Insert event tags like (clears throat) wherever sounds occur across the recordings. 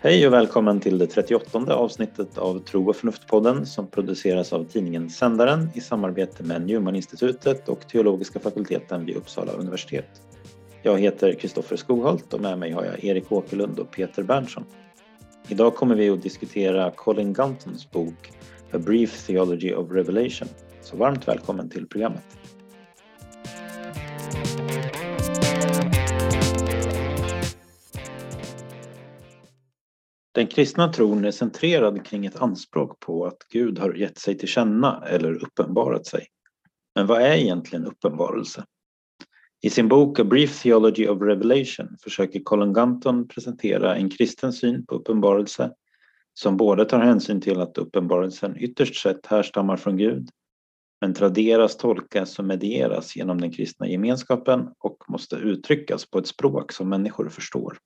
Hej och välkommen till det 38 avsnittet av Tro och förnuft-podden som produceras av tidningen Sändaren i samarbete med Newman-institutet och teologiska fakulteten vid Uppsala universitet. Jag heter Kristoffer Skogholt och med mig har jag Erik Åkerlund och Peter Berntsson. Idag kommer vi att diskutera Colin Guntons bok A Brief Theology of Revelation. Så varmt välkommen till programmet. Den kristna tron är centrerad kring ett anspråk på att Gud har gett sig till känna eller uppenbarat sig. Men vad är egentligen uppenbarelse? I sin bok A Brief Theology of Revelation försöker Colin Gunton presentera en kristen syn på uppenbarelse som både tar hänsyn till att uppenbarelsen ytterst sett härstammar från Gud men traderas, tolkas och medieras genom den kristna gemenskapen och måste uttryckas på ett språk som människor förstår.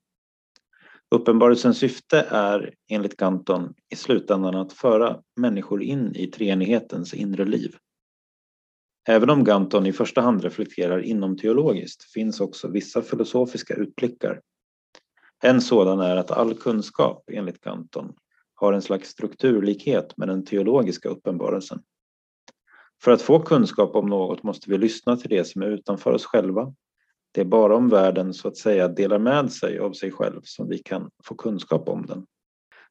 Uppenbarelsens syfte är enligt Ganton i slutändan att föra människor in i treenighetens inre liv. Även om Ganton i första hand reflekterar inom teologiskt finns också vissa filosofiska utblickar. En sådan är att all kunskap, enligt Ganton, har en slags strukturlikhet med den teologiska uppenbarelsen. För att få kunskap om något måste vi lyssna till det som är utanför oss själva det är bara om världen så att säga delar med sig av sig själv som vi kan få kunskap om den.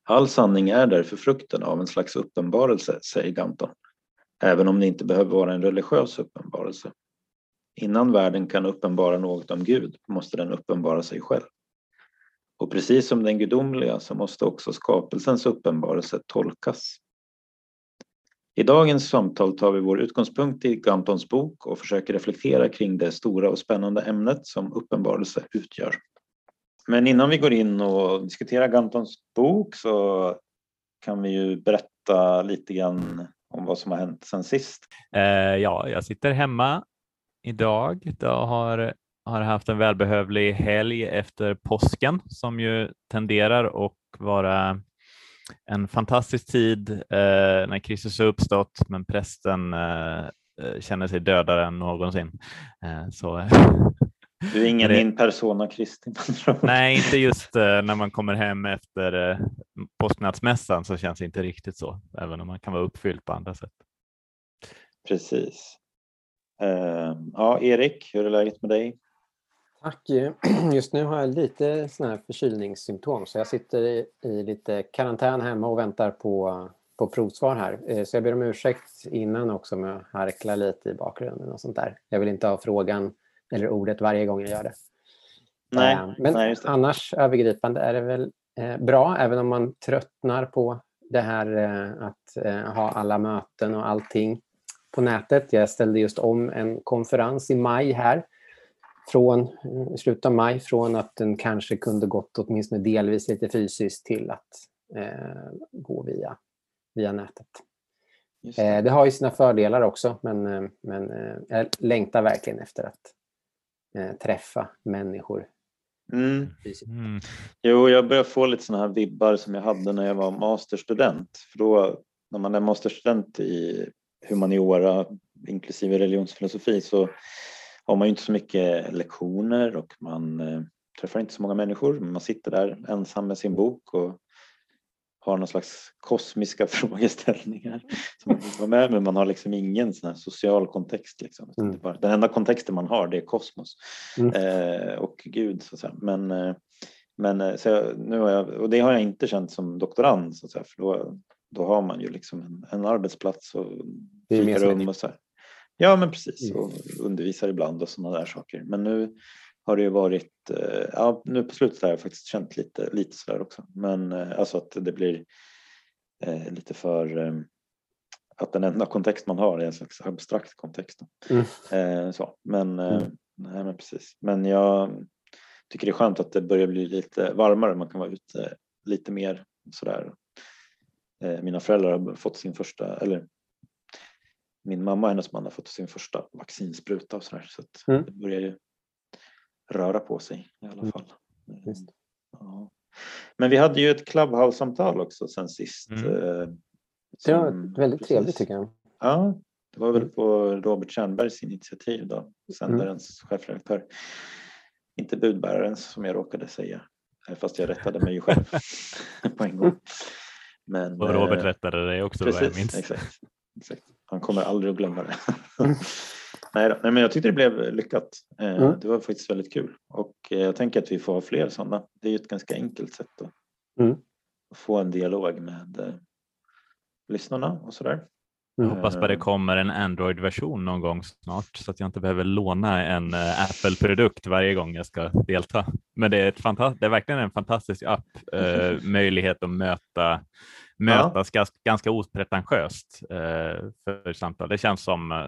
All sanning är därför frukten av en slags uppenbarelse, säger Ganton, även om det inte behöver vara en religiös uppenbarelse. Innan världen kan uppenbara något om Gud måste den uppenbara sig själv. Och precis som den gudomliga så måste också skapelsens uppenbarelse tolkas. I dagens samtal tar vi vår utgångspunkt i Gantons bok och försöker reflektera kring det stora och spännande ämnet som uppenbarelse utgör. Men innan vi går in och diskuterar Gantons bok så kan vi ju berätta lite grann om vad som har hänt sen sist. Eh, ja, jag sitter hemma idag. Jag har, har haft en välbehövlig helg efter påsken som ju tenderar att vara en fantastisk tid eh, när Kristus har uppstått, men prästen eh, eh känner sig dödare än någonsin. Eh, så, du är ingen det, in persona Kristi? Nej, inte just eh, när man kommer hem efter eh, påsknattsmässan så känns det inte riktigt så, även om man kan vara uppfylld på andra sätt. Precis. Uh, ja, Erik, hur är läget med dig? Tack. (clears throat) Just nu har jag lite såna här förkylningssymptom så jag sitter i, i lite karantän hemma och väntar på, på provsvar här. Eh, så jag ber om ursäkt innan också om jag harklar lite i bakgrunden och sånt där. Jag vill inte ha frågan eller ordet varje gång jag gör det. Nej, eh, Men nej, annars övergripande är det väl eh, bra även om man tröttnar på det här att ha alla möten och allting på nätet. Jag ställde just om en konferens i maj här från eh, slutet av maj från att den kanske kunde gått åtminstone delvis lite fysiskt till att eh, gå via, via nätet. Det. Eh, det. har ju sina fördelar också men, eh, men eh, jag längtar verkligen efter att eh, träffa människor. Mm. Mm. Jo, jag börjar få lite sådana här vibbar som jag hade när jag var masterstudent. För då, när man är masterstudent i humaniora inklusive religionsfilosofi så har man ju inte så mycket lektioner och man eh, träffar inte så många människor. Man sitter där ensam med sin bok och har någon slags kosmiska (laughs) frågeställningar som man vara med men man har liksom ingen sån social kontext. Liksom. Mm. Den enda kontexten man har det är kosmos mm. eh, och Gud. Så. Men, eh, men eh, så jag, nu har jag, och det har jag inte känt som doktorand så för då, då har man ju liksom en, en arbetsplats och rum och så här. Ja, men precis. Och undervisar ibland och sådana där saker. Men nu har det ju varit, eh, ja, nu på slutet har jag faktiskt känt lite, lite sådär också. Men eh, alltså att det blir eh, lite för att den enda kontext man har är en slags abstrakt kontext. Mm. så. Men, mm. nej, men precis. Men jag tycker det är skönt att det börjar bli lite varmare. Man kan vara ute lite mer sådär. Mina föräldrar har fått sin första, eller min mamma och hennes man har fått sin första vaccinspruta och sådär så att mm. det börjar ju röra på sig i alla mm. fall. Mm. Ja. Men vi hade ju ett Clubhouse-samtal också sen sist. Mm. Eh, det var väldigt precis. trevligt tycker jag. Ja, det var väl på Robert Tjernbergs initiativ då, sändarens mm. chefredaktör. Inte budbärarens som jag råkade säga, fast jag rättade mig ju själv (laughs) på en gång. Men, och Robert eh, rättade dig också precis, vad jag minns. Exakt, exakt. Han kommer aldrig att glömma det. (laughs) nej, då, nej, men jag tyckte det blev lyckat. Eh, mm. Det var faktiskt väldigt kul och eh, jag tänker att vi får ha fler sådana. Det är ju ett ganska enkelt sätt att mm. få en dialog med lyssnarna och sådär. Jag hoppas bara det kommer en Android-version någon gång snart så att jag inte behöver låna en Apple-produkt varje gång jag ska delta. Men det är, ett det är verkligen en fantastisk app, eh, (laughs) möjlighet att möta mötas ja. ganska, opretentiöst eh, för samtal. Det känns som eh,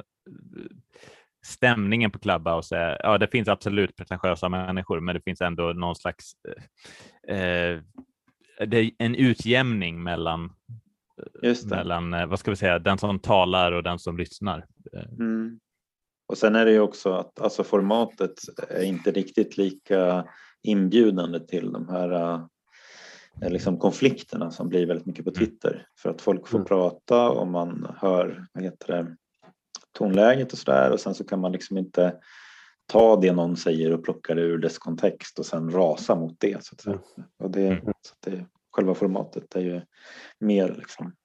stämningen på Clubhouse är, ja det finns absolut pretentiösa människor men det finns ändå någon slags eh, eh det är en utjämning mellan, mellan vad ska vi säga, den som talar och den som lyssnar. Mm. Och sen är det ju också att alltså formatet är inte riktigt lika inbjudande till de här Eh, liksom konflikterna som blir väldigt mycket på mm. Twitter. För att folk får mm. prata och man hör vad heter det, tonläget och sådär och sen så kan man liksom inte ta det någon säger och plocka det ur dess kontext och sen rasa mot det. Så att säga. Mm. Och det, mm. så det, själva formatet är ju mer, liksom,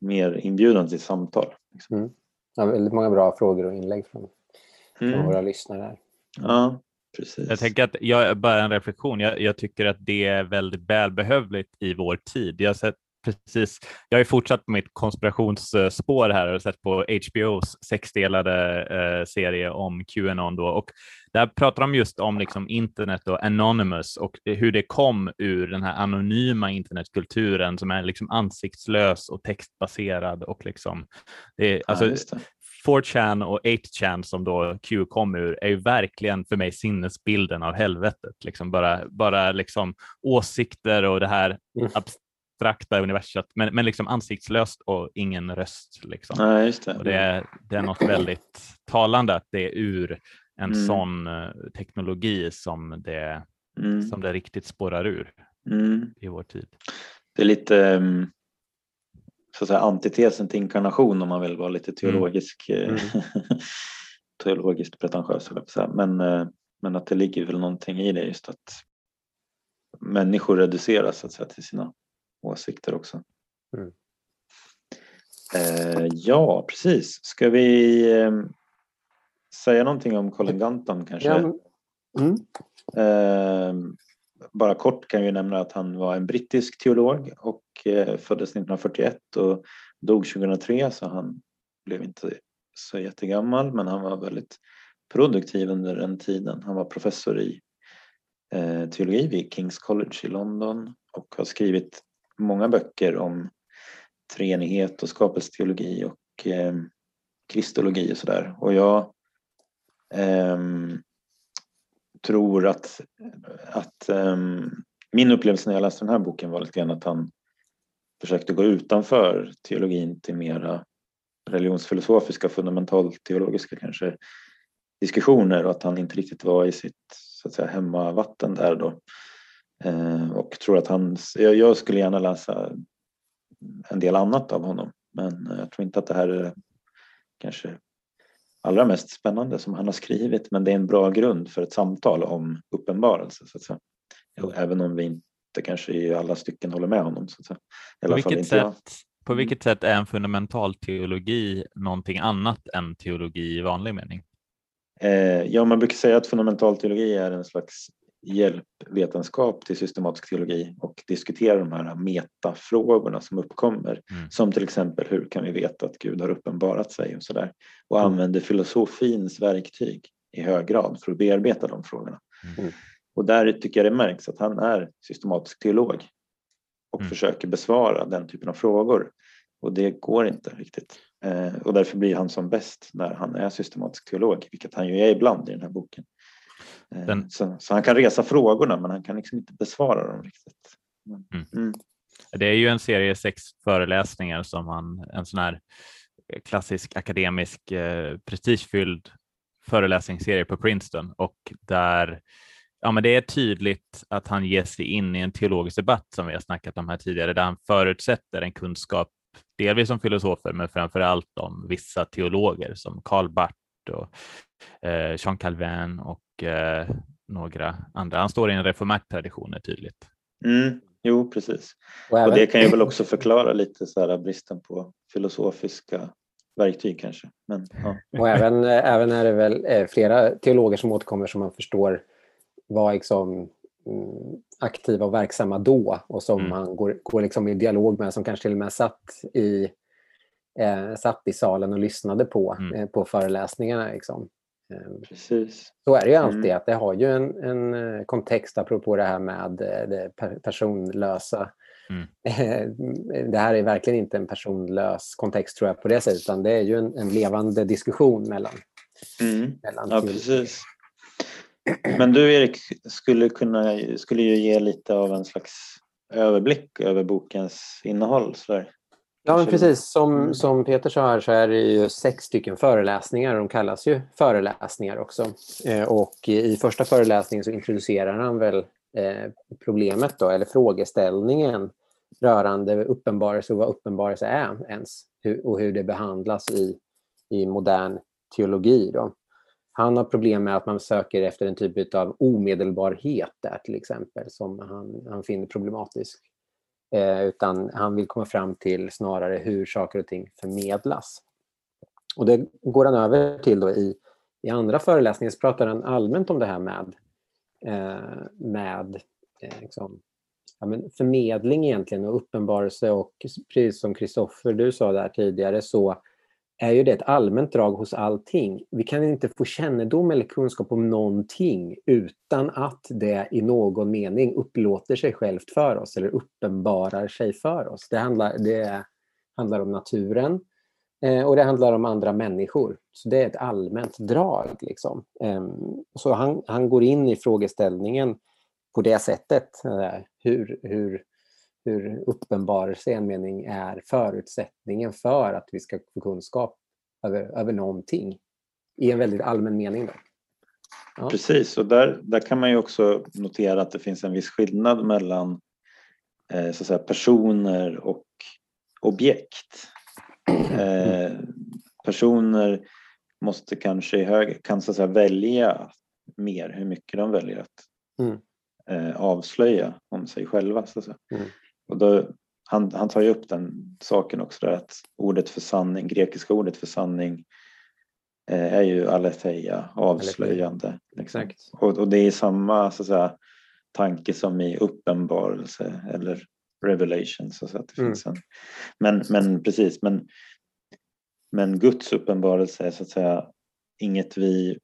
mer inbjudande till samtal. Liksom. Mm. Ja, väldigt många bra frågor och inlägg från, från mm. våra lyssnare. Ja, Precis. Jag tänker att jag, bara en reflektion. Jag, jag, tycker att det är väldigt välbehövligt i vår tid. Jag har sett precis. Jag har fortsatt på mitt konspirationsspår här och sett på HBOs sexdelade eh, serie om Qanon då och där pratar de just om liksom internet och anonymous och hur det kom ur den här anonyma internetkulturen som är liksom ansiktslös och textbaserad och liksom det, alltså, det. 4chan och 8chan som då Q kom ur är ju verkligen för mig sinnesbilden av helvetet. Liksom bara bara liksom åsikter och det här mm. abstrakta universet, men, men liksom ansiktslöst och ingen röst. Liksom. Ja, det. Och det, är, det är något väldigt talande att det är ur en mm. sån eh, teknologi som det, mm. som det riktigt spårar ur mm. i vår tid. Det är lite um så att säga, antitesen till inkarnation om man vill vara lite teologisk, mm. mm. (laughs) teologiskt pretentiös. Men, eh, men att det ligger väl någonting i det just att människor reduceras så att säga, till sina åsikter också. Mm. Eh, ja, precis. Ska vi eh, säga någonting om Colin Gunton kanske? Ja. Mm. Eh, bara kort kan jag nämna att han var en brittisk teolog och eh, föddes 1941 och dog 2003 så han blev inte så jättegammal men han var väldigt produktiv under den tiden. Han var professor i eh, teologi vid Kings College i London och har skrivit många böcker om treenighet och skapelsteologi och eh, kristologi och sådär. Och jag eh, tror att, att um, min upplevelse när jag läste den här boken var lite grann att han försökte gå utanför teologin till mera religionsfilosofiska, fundamentalteologiska kanske diskussioner och att han inte riktigt var i sitt så att säga, hemmavatten där då. Eh, och tror att han, jag, jag, skulle gärna läsa en del annat av honom men jag tror inte att det här är kanske allra mest spännande som han har skrivit men det är en bra grund för ett samtal om uppenbarelse. Så att säga. Även om vi inte kanske i alla stycken håller med honom. Så att säga. på, vilket sätt, på mm. vilket sätt är en fundamental teologi någonting annat än teologi i vanlig mening? Eh, ja, man brukar säga att fundamental teologi är en slags hjälpvetenskap till systematisk teologi och diskutera de här metafrågorna som uppkommer. Mm. Som till exempel hur kan vi veta att Gud har uppenbarat sig och sådär. Och mm. använder filosofins verktyg i hög grad för att bearbeta de frågorna. Mm. Och där tycker jag det märks att han är systematisk teolog och mm. försöker besvara den typen av frågor. Och det går inte riktigt. Eh, och därför blir han som bäst när han är systematisk teolog, vilket han ju är ibland i den här boken. Eh, den... Så, så, han kan resa frågorna men han kan liksom inte besvara dem riktigt. Mm. Mm. Det är ju en serie sex föreläsningar som han, en sån här klassisk akademisk eh, prestigefylld föreläsningsserie på Princeton och där ja, men det är tydligt att han ger sig in i en teologisk debatt som vi har snackat om här tidigare, där han förutsätter en kunskap delvis om filosofer, men framför allt om vissa teologer som Karl Barth och eh, Jean Calvin och eh, några andra. Han står i en reformert tradition är tydligt. Mm, jo, precis. Och, även... och, det kan ju väl också förklara lite så här, bristen på filosofiska verktyg kanske. Men, ja. Och även, även är det väl eh, flera teologer som återkommer som man förstår var liksom mm, aktiva och verksamma då och som mm. man går, går liksom i dialog med, som kanske till och med satt i, eh, satt i salen och lyssnade på, mm. eh, på föreläsningarna. Liksom. Ehm, Precis. Så är det ju alltid, mm. att det har ju en, en eh, kontext apropå det här med eh, det personlösa. Mm. Det här är verkligen inte en personlös kontext tror jag på det sättet, utan det är ju en, en levande diskussion mellan, mm. mellan ja, precis. Men du Erik skulle, kunna, skulle ju ge lite av en slags överblick över bokens innehåll. Så Ja, men precis. Som, mm. som Peter sa här så är det ju sex stycken föreläsningar. De kallas ju föreläsningar också. Eh, och i första föreläsningen så introducerar han väl eh, problemet då, eller frågeställningen rörande uppenbarelse och vad uppenbarelse är ens och hur det behandlas i, i modern teologi. Då. Han har problem med att man söker efter en typ av omedelbarhet där till exempel som han, han finner problematisk. Eh, utan han vill komma fram till snarare hur saker och ting förmedlas. Och det går han över till då i, i andra föreläsningar så pratar han allmänt om det här med, eh, med eh, liksom, ja, men förmedling egentligen och uppenbarelse och precis som Kristoffer du sa där tidigare så är ju det ett allmänt drag hos allting. Vi kan inte få kännedom eller kunskap om någonting utan att det i någon mening upplåter sig självt för oss eller uppenbarar sig för oss. Det handlar, det handlar om naturen eh, och det handlar om andra människor. Så det är ett allmänt drag. Liksom. Ehm, så han, han går in i frågeställningen på det sättet. Eh, hur, hur, hur uppenbarelse i en mening är förutsättningen för att vi ska få kunskap över, över någonting i en väldigt allmän mening. Då. Ja. Precis, och där, där kan man ju också notera att det finns en viss skillnad mellan eh, så att säga, personer och objekt. Eh, personer måste kanske i hög, kan så att säga, välja mer hur mycket de väljer att mm. eh, avslöja om sig själva. Så att säga. Mm. Och då, han, han tar ju upp den saken också, där, att ordet för sanning, grekiska ordet för sanning eh, är ju aletheia, avslöjande. Liksom. Och, och, det är samma så att säga, tanke som i uppenbarelse eller revelation. Så att det mm. finns en, men, men precis, men, men Guds uppenbarelse är så att säga inget vi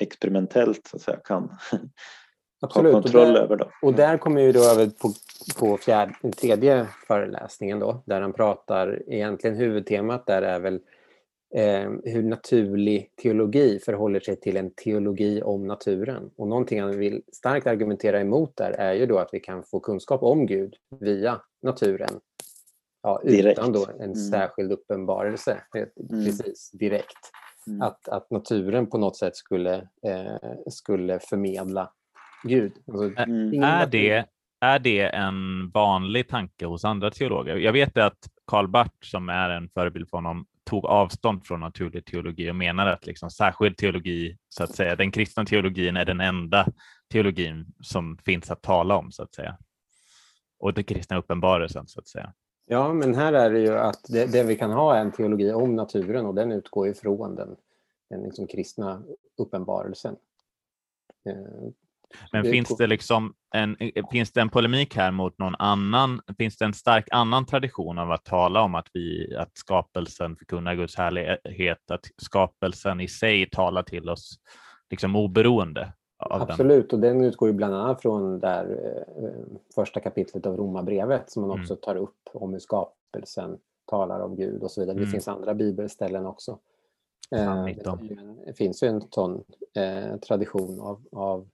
experimentellt så att säga, kan Absolut. ha kontroll och där, över. Då. Och där kommer vi då över på, på fjärde, tredje föreläsningen då, där han pratar, egentligen huvudtemat där är väl eh, hur naturlig teologi förhåller sig till en teologi om naturen. Och någonting han vill starkt argumentera emot där är ju då att vi kan få kunskap om Gud via naturen. Ja, utan då en mm. särskild uppenbarelse, mm. precis direkt. Mm. Att, att naturen på något sätt skulle, eh, skulle förmedla Gud. Alltså, mm. är, det, är det en vanlig tanke hos andra teologer? Jag vet att Karl Barth, som är en förebild för honom, tog avstånd från naturlig teologi och menar att liksom särskild teologi, så att säga, den kristna teologin är den enda teologin som finns att tala om, så att säga. Och den kristna uppenbarelsen, så att säga. Ja, men här är det ju att det, det vi kan ha är en teologi om naturen och den utgår ifrån den, den liksom kristna uppenbarelsen. Eh, men finns det, liksom en, finns det en polemik här mot någon annan? Finns det en stark annan tradition av att tala om att, vi, att skapelsen förkunnar Guds härlighet, att skapelsen i sig talar till oss liksom oberoende? Absolut, den. och den utgår ju bland annat från där, eh, första kapitlet av Romarbrevet som man mm. också tar upp om hur skapelsen talar om Gud och så vidare. Mm. Det finns andra bibelställen också. Eh, det finns ju en sån eh, tradition av, av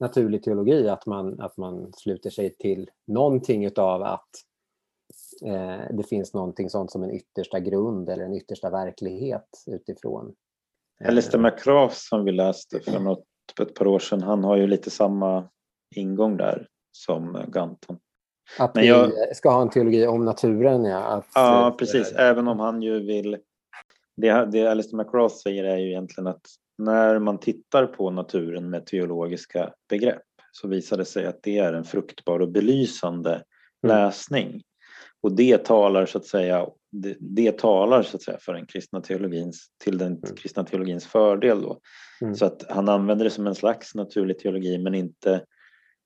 naturlig teologi att man, att man sluter sig till någonting utav att eh, det finns någonting sånt som en yttersta grund eller en yttersta verklighet utifrån. Jag läste McCraft som vi läste för något, ett par år sedan. Han har ju lite samma ingång där som Ganton. Att Men jag... vi ska ha en teologi om naturen, ja. Att, ja, precis. Även om han ju vill... Det, det Alistair McGrath säger är ju egentligen att när man tittar på naturen med teologiska begrepp så visar det sig att det är en fruktbar och belysande mm. läsning. Och det talar så att säga, det, det, talar så att säga för den kristna teologins, till den mm. kristna teologins fördel. Då. Mm. Så att han använder det som en slags naturlig teologi men inte,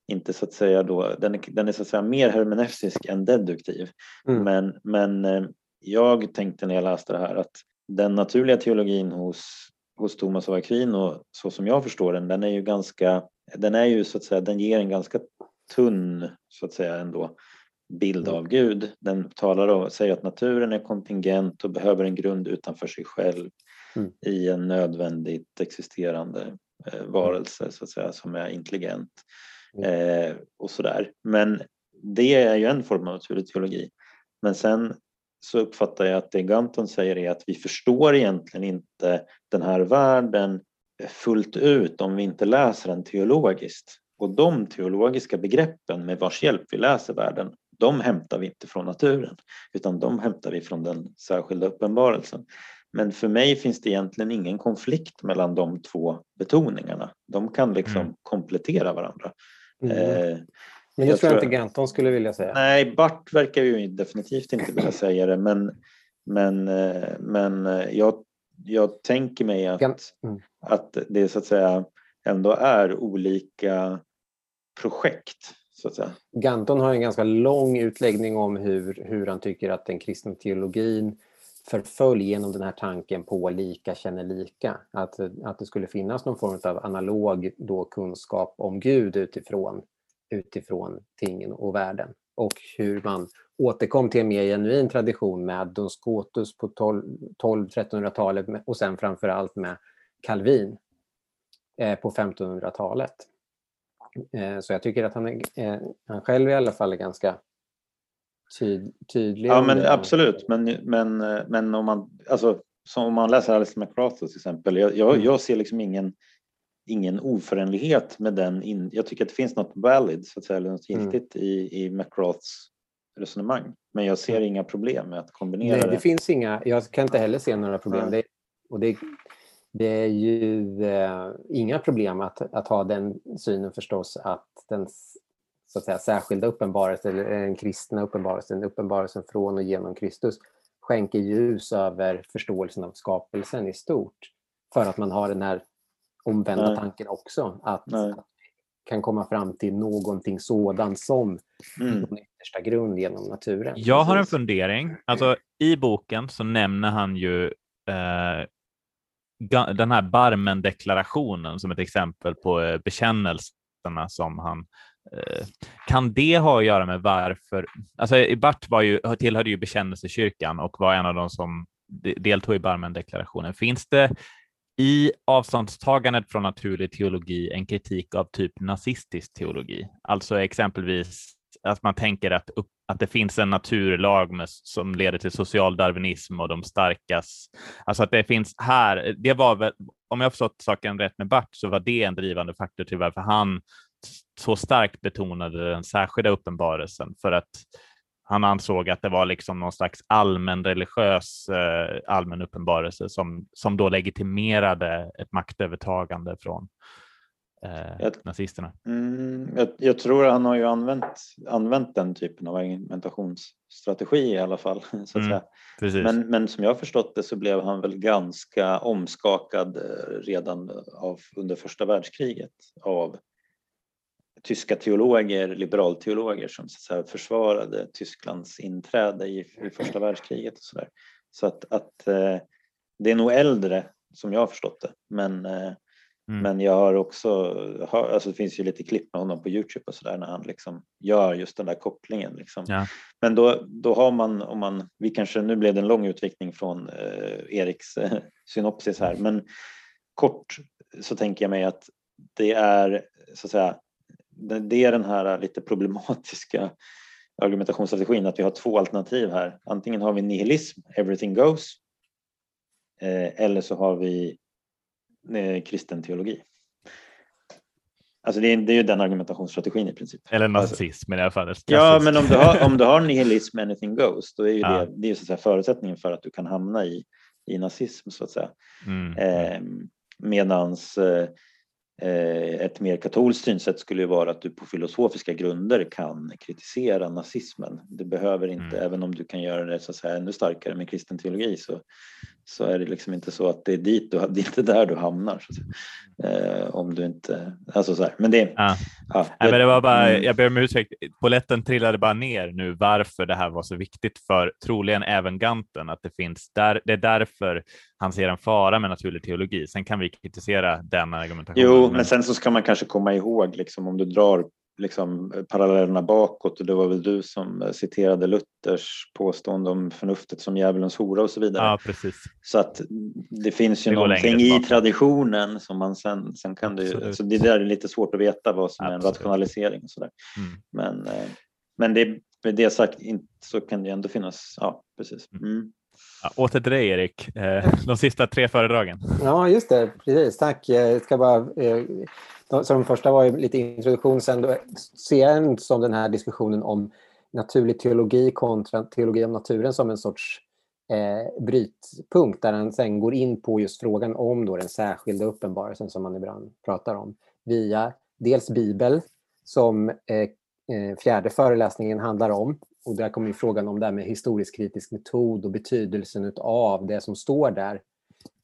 inte så att säga då, den är, den är så att säga mer hermeneutisk än deduktiv. Mm. Men, men eh, jag tänkte när jag läste det här att den naturliga teologin hos, hos Thomas av Aquino, så som jag förstår den, den är ju ganska, den är ju så att säga, den ger en ganska tunn så att säga ändå bild mm. av Gud. Den talar och säger att naturen är kontingent och behöver en grund utanför sig själv mm. i en nödvändigt existerande eh, varelse så att säga, som är intelligent mm. eh, och sådär. Men det är ju en form av naturlig teologi. Men sen så uppfattar jag att det Ganton säger är att vi förstår egentligen inte den här världen fullt ut om vi inte läser den teologiskt. Och de teologiska begreppen med vars hjälp vi läser världen de hämtar vi inte från naturen utan de hämtar vi från den särskilda uppenbarelsen. Men för mig finns det egentligen ingen konflikt mellan de två betoningarna. De kan liksom mm. komplettera varandra. Mm. Eh, men det tror jag inte Ganton skulle vilja säga. Nej, Bart verkar ju definitivt inte vilja (clears throat) säga det men, men, eh, men eh, jag, jag tänker mig att, mm. att det så att säga ändå är olika projekt så att säga. Ganton har en ganska lång utläggning om hur, hur han tycker att den kristna teologin förföll genom den här tanken på lika känner lika. Att, att det skulle finnas någon form av analog då kunskap om Gud utifrån, utifrån tingen och världen. Och hur man återkom till en mer genuin tradition med Don Scotus på 1200-1300-talet och sen framförallt med Calvin eh, på 1500-talet. Eh, så jag tycker att han, är, eh, han själv i alla fall är ganska tyd, tydlig. Ja, men absolut. Men, men, men om man, alltså, om man läser Alice McGrath till exempel, jag, jag, mm. jag, ser liksom ingen, ingen oförenlighet med den. In, jag tycker att det finns något valid, så att säga, eller något mm. giltigt mm. i, i McGraths resonemang. Men jag ser mm. inga problem med att kombinera Nej, det. det. finns inga, jag kan inte heller se några problem. Det, och det, det är ju eh, inga problem att, att ha den synen förstås att den så att säga, särskilda uppenbarelsen, eller den kristna uppenbarelsen, uppenbarelsen från och genom Kristus, skänker ljus över förståelsen av skapelsen i stort. För att man har den här omvända Nej. tanken också, att, att kan komma fram till någonting sådant som mm. någon yttersta grund genom naturen. Jag har en fundering. Alltså, I boken så nämner han ju eh, den här Barmen-deklarationen som ett exempel på eh, bekännelserna som han eh, kan det ha att göra med varför, alltså Bart var ju, tillhörde ju bekännelsekyrkan och var en av de som deltog i Barmen-deklarationen. Finns det i avståndstagandet från naturlig teologi en kritik av typ nazistisk teologi? Alltså exempelvis att man tänker att, upp, att det finns en naturlag med, som leder till social darwinism och de starkas. Alltså att det finns här, det var väl, om jag förstått saken rätt med Bart, så var det en drivande faktor till varför han så starkt betonade den särskilda uppenbarelsen för att han ansåg att det var liksom någon slags allmän religiös eh, allmän uppenbarelse som, som då legitimerade ett maktövertagande från eh, jag, nazisterna. Mm, jag, jag, tror han har ju använt, använt den typen av argumentationsstrategi i alla fall. (laughs) Så att mm, säga. Men, men som jag förstått det så blev han väl ganska omskakad eh, redan av, under första världskriget av tyska teologer, liberalteologer som så säga, försvarade Tysklands inträde i, i första världskriget. Och så där. så att, att eh, det är nog äldre som jag har förstått det. Men eh, Mm. Men jag har också, alltså det finns ju lite klipp med honom på Youtube och sådär när han liksom gör just den där kopplingen. Liksom. Ja. Men då, då har man, om man, vi kanske, nu blev det en lång utvikning från eh, Eriks eh, synopsis här, men kort så tänker jag mig att det är så att säga, det är den här lite problematiska argumentationsstrategin att vi har två alternativ här. Antingen har vi nihilism, everything goes, eh, eller så har vi eh, kristen teologi. Alltså det är, det är ju den argumentationsstrategin i princip. Eller Alltså- nazism i det här fallet. Ja, men om du har, om du har nihilism, anything goes, då är ju Ja. det, det är så att säga förutsättningen för att du kan hamna i, i nazism så att säga. Mm. Eh, medans eh, ett mer katolskt synsätt skulle ju vara att du på filosofiska grunder kan kritisera nazismen. Det behöver inte, Mm. även om du kan göra det så att säga ännu starkare med kristen teologi så, så är det liksom inte så att det är dit du, (laughs) det är inte där du hamnar. Säga. Eh, om du inte, alltså så här. Men det, Ja. ja, Nej, men det var bara, Mm. jag ber om ursäkt, poletten trillade bara ner nu varför det här var så viktigt för troligen även Ganten, att det finns där, det är därför han ser en fara med naturlig teologi. Sen kan vi kritisera den argumentationen. Jo, men sen så ska man kanske komma ihåg liksom, om du drar liksom, parallellerna bakåt och det var väl du som eh, citerade Luthers påstående om förnuftet som djävulens hora och så vidare. Ja, precis. Så att det finns ju Det någonting i traditionen som man sen, sen kan Absolut. så det där är lite svårt att veta vad som är en Absolut. rationalisering och sådär. Mm. Men, eh, men det, med det sagt så kan det ju ändå finnas, ja precis. Mm. Ja, åter till dig Erik, eh, de sista tre föredragen. Ja, just det. Precis. Tack. Eh, jag ska bara, eh, de- så de första var ju lite introduktion. Sen då ser jag som den här diskussionen om naturlig teologi kontra teologi om naturen som en sorts eh, brytpunkt där han sen går in på just frågan om då den särskilda uppenbarelsen som man ibland pratar om via dels Bibel som eh, fjärde föreläsningen handlar om. Och där kommer frågan om det här med historisk kritisk metod och betydelsen av det som står där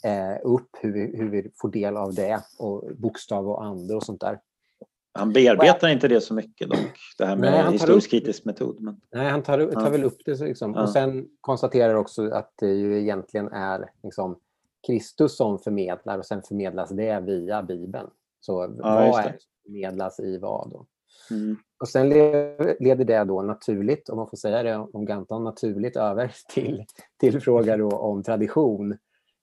eh, upp, hur vi, hur vi får del av det och bokstav och ande och sånt där. Han bearbetar inte det så mycket dock, det här med Nej, historisk upp- kritisk metod. Men, Nej, han tar, tar Ja. väl upp det liksom. Ja. och sen konstaterar också att det ju egentligen är liksom Kristus som förmedlar och sen förmedlas det via Bibeln. Så just vad är det som förmedlas i vad? Då? Mm. Och sen leder det då naturligt, om man får säga det om Ganton, naturligt över (laughs) till, till fråga om tradition.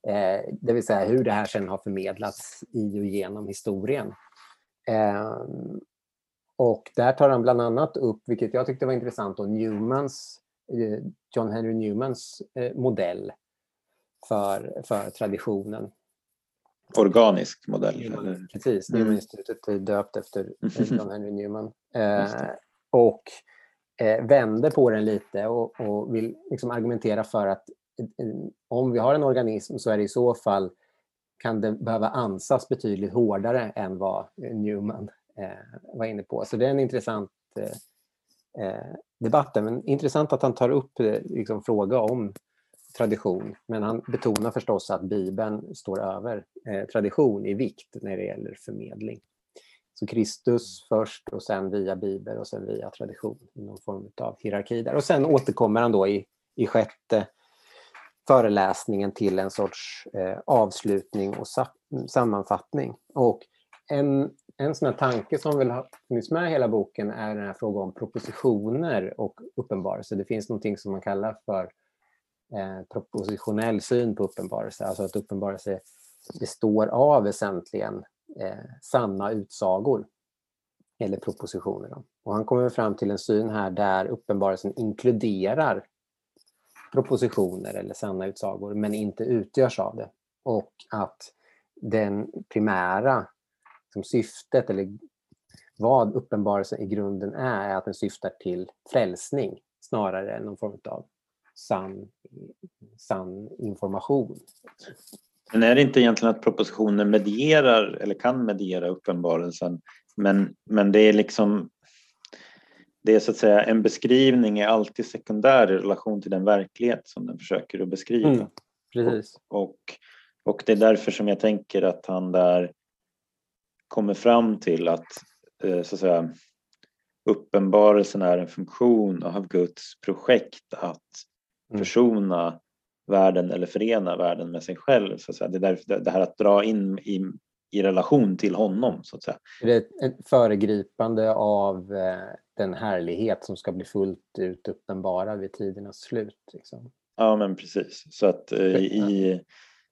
Eh, det vill säga hur det här sen har förmedlats i och genom historien. Eh, och där tar han bland annat upp, vilket jag tyckte var intressant, då, Newmans, eh, John Henry Newmans eh, modell för, för traditionen. Organisk modell. Eller? Precis, Mm. Newman-institutet är döpt efter eh, (laughs) John Henry Newman. Eh, och eh, vänder på den lite och, och vill liksom argumentera för att eh, om vi har en organism så är det i så fall kan det behöva ansas betydligt hårdare än vad eh, Newman eh, var inne på. Så det är en intressant eh, eh, debatt. Men intressant att han tar upp eh, liksom, fråga om tradition. Men han betonar förstås att Bibeln står över eh, tradition i vikt när det gäller förmedling. Så Kristus först och sen via Bibel och sen via tradition i någon form av hierarki där. Och sen återkommer han då i, i sjätte föreläsningen till en sorts eh, avslutning och sa sammanfattning. Och en, en sån här tanke som väl har funnits med i hela boken är den här frågan om propositioner och uppenbarelse. Det finns någonting som man kallar för eh, propositionell syn på uppenbarelse, alltså att uppenbarelse består av väsentligen eh, sanna utsagor eller propositioner. Då. Och han kommer fram till en syn här där uppenbarelsen inkluderar propositioner eller sanna utsagor men inte utgörs av det. Och att den primära som syftet eller vad uppenbarelsen i grunden är, är att den syftar till frälsning snarare än någon form av sann, sann information. Men är det inte egentligen att propositionen medierar eller kan mediera uppenbarelsen men, men det är liksom det är så att säga en beskrivning är alltid sekundär i relation till den verklighet som den försöker att beskriva. Mm. Precis. Och, och det är därför som jag tänker att han där kommer fram till att, eh, så att säga, uppenbarelsen är en funktion av Guds projekt att Mm. försona världen eller förena världen med sig själv. Så att säga. Det är därför det här att dra in i, i relation till honom. så att säga. Det är ett- ett föregripande av eh, den härlighet som ska bli fullt ut uppenbara vid tidernas slut. Liksom. Ja men precis. Så att eh, i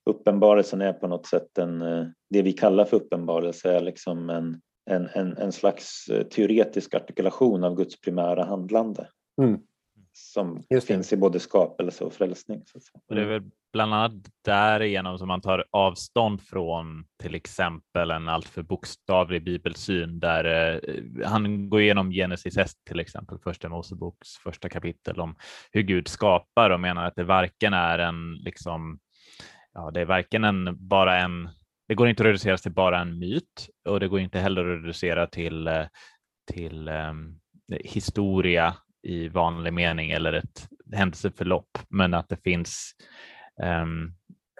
uppenbarelsen är på något sätt en, eh, det vi kallar för uppenbarelse är liksom en, en, en, en slags teoretisk artikulation av Guds primära handlande. Mm. Som Just det. finns i både skapelse och frälsning. Så att säga. Och det är väl bland annat därigenom som man tar avstånd från till exempel en alltför bokstavlig bibelsyn där eh, han går igenom Genesis 1 till exempel, första Moseboks första kapitel om hur Gud skapar och menar att det varken är en liksom ja, det är varken en bara en det går inte att reducera till bara en myt och det går inte heller att reducera till, eh, till um, historia i vanlig mening eller ett händelseförlopp, men att det finns um,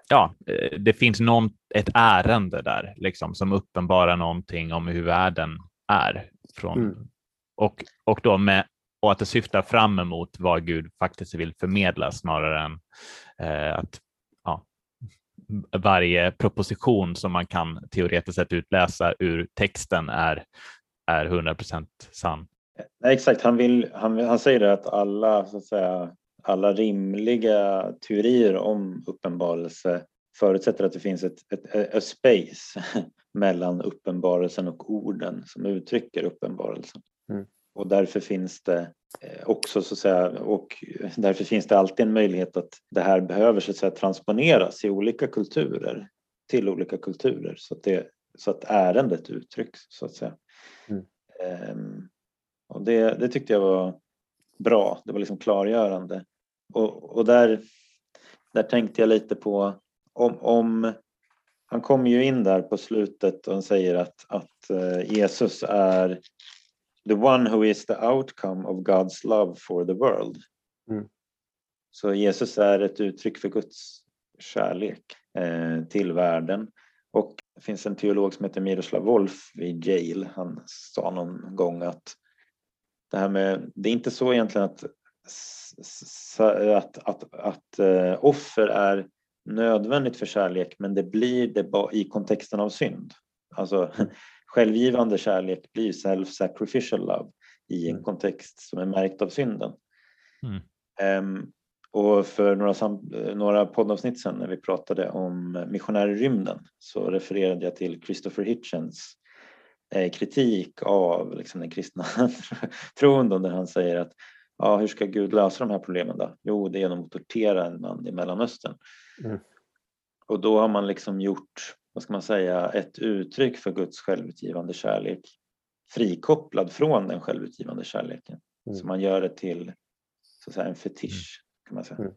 ja, eh, det finns någon, ett ärende där liksom, som uppenbarar någonting om hur världen är. Från, mm. och, och, då med, och att det syftar fram emot vad Gud faktiskt vill förmedla snarare än eh, att ja, varje proposition som man kan teoretiskt sett utläsa ur texten är, är 100% sann. Nej, exakt, han, vill, han, han säger att alla, så att säga, alla rimliga teorier om uppenbarelse förutsätter att det finns ett, ett, ett space (laughs) mellan uppenbarelsen och orden som uttrycker uppenbarelsen. Mm. Och därför finns det eh, också så att säga, och därför finns det alltid en möjlighet att det här behöver så att säga transponeras i olika kulturer till olika kulturer så att, det, så att ärendet uttrycks så att säga. Mm. Um, och det, det tyckte jag var bra, det var liksom klargörande. Och, och där, där tänkte jag lite på om, om han kommer ju in där på slutet och säger att, att eh, Jesus är the one who is the outcome of God's love for the world. Mm. Så Jesus är ett uttryck för Guds kärlek eh, till världen. Och det finns en teolog som heter Miroslav Wolf vid Yale. Han sa någon gång att det här med, det är inte så egentligen att, att, att, att uh, offer är nödvändigt för kärlek men det blir det i kontexten av synd. Alltså (laughs) självgivande kärlek blir self-sacrificial love i en mm. kontext som är märkt av synden. Mm. Um, och för några, några poddavsnitt sedan när vi pratade om missionärer i rymden så refererade jag till Christopher Hitchens Eh, kritik av liksom, den kristna (laughs) tron där han säger att ja, hur ska Gud lösa de här problemen då? Jo, det är genom att tortera en man i Mellanöstern. Mm. Och då har man liksom gjort, vad ska man säga, ett uttryck för Guds självutgivande kärlek frikopplad från den självutgivande kärleken. Mm. Så man gör det till så att säga, en fetisch kan man säga. Mm.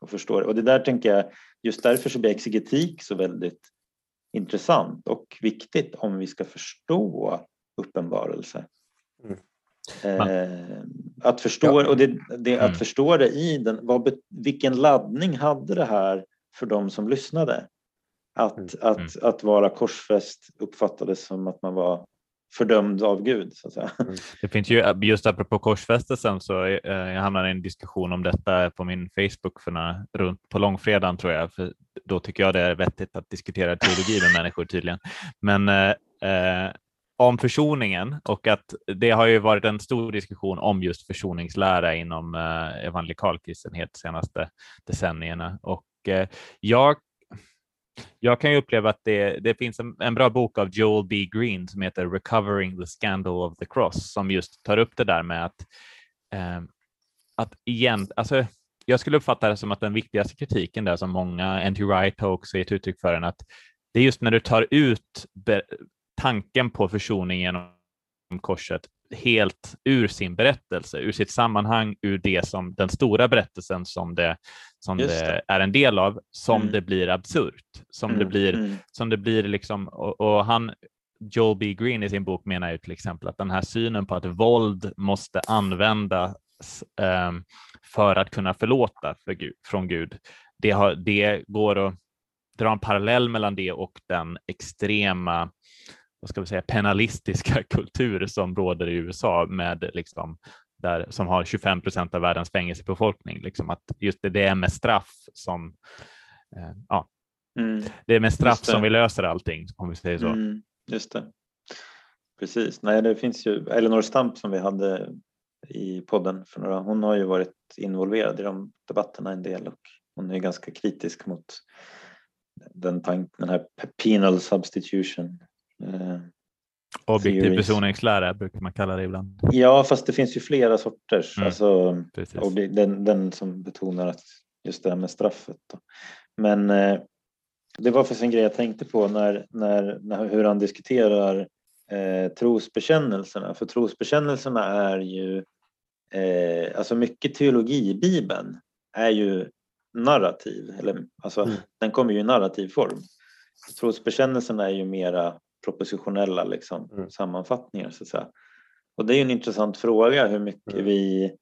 Och, förstår. och det där tänker jag, just därför så blir exegetik så väldigt intressant och viktigt om vi ska förstå uppenbarelse. Mm. Eh, att, förstå, och det, det, att mm. förstå det i den, vad, vilken laddning hade det här för de som lyssnade? Att, mm. att, mm. att vara korsfäst uppfattades som att man var fördömd av Gud. Så att säga. Mm. Det finns ju, just apropå korsfästelsen, så eh, jag hamnade i en diskussion om detta på min Facebook för när, runt på långfredagen tror jag, för då tycker jag det är vettigt att diskutera teologi med människor tydligen. Men eh, eh, om försoningen och att det har ju varit en stor diskussion om just försoningslära inom eh, evangelikal kristenhet de senaste decennierna och eh, jag jag kan ju uppleva att det, det finns en, en, bra bok av Joel B. Green som heter Recovering the Scandal of the Cross som just tar upp det där med att, eh, att igen, alltså jag skulle uppfatta det som att den viktigaste kritiken där som många, N.T. Wright har också gett uttryck för den, att det är just när du tar ut tanken på försoning genom korset helt ur sin berättelse, ur sitt sammanhang, ur det som den stora berättelsen som det, som det. det är en del av, som mm. det blir absurt, som mm. det blir, mm. som det blir liksom, och, och, han, Joel B. Green i sin bok menar ju till exempel att den här synen på att våld måste användas um, för att kunna förlåta för Gud, från Gud, det, har, det går att dra en parallell mellan det och den extrema vad ska vi säga, penalistiska (laughs) kultur som råder i USA med liksom där, som har 25 procent av världens fängelsebefolkning. Liksom att just det, det är med straff som eh, ja, mm. det är med straff som vi löser allting om vi säger så. Mm, just det. Precis. Nej, det finns ju Elinor Stamp som vi hade i podden för några. Hon har ju varit involverad i de debatterna en del och hon är ganska kritisk mot den, tank, den här penal substitution Eh, Objektiv besoningslära brukar man kalla det ibland. Ja, fast det finns ju flera sorters. Mm. Alltså, den, den som betonar att just det här med straffet. Då. Men eh, det var för en grej jag tänkte på när, när, när hur han diskuterar eh, trosbekännelserna. För trosbekännelserna är ju, eh, alltså mycket teologi i Bibeln är ju narrativ, eller alltså mm. den kommer ju i narrativ form. Trosbekännelserna är ju mera propositionella liksom, mm. sammanfattningar så att säga. Och det är en intressant fråga hur mycket mm. vi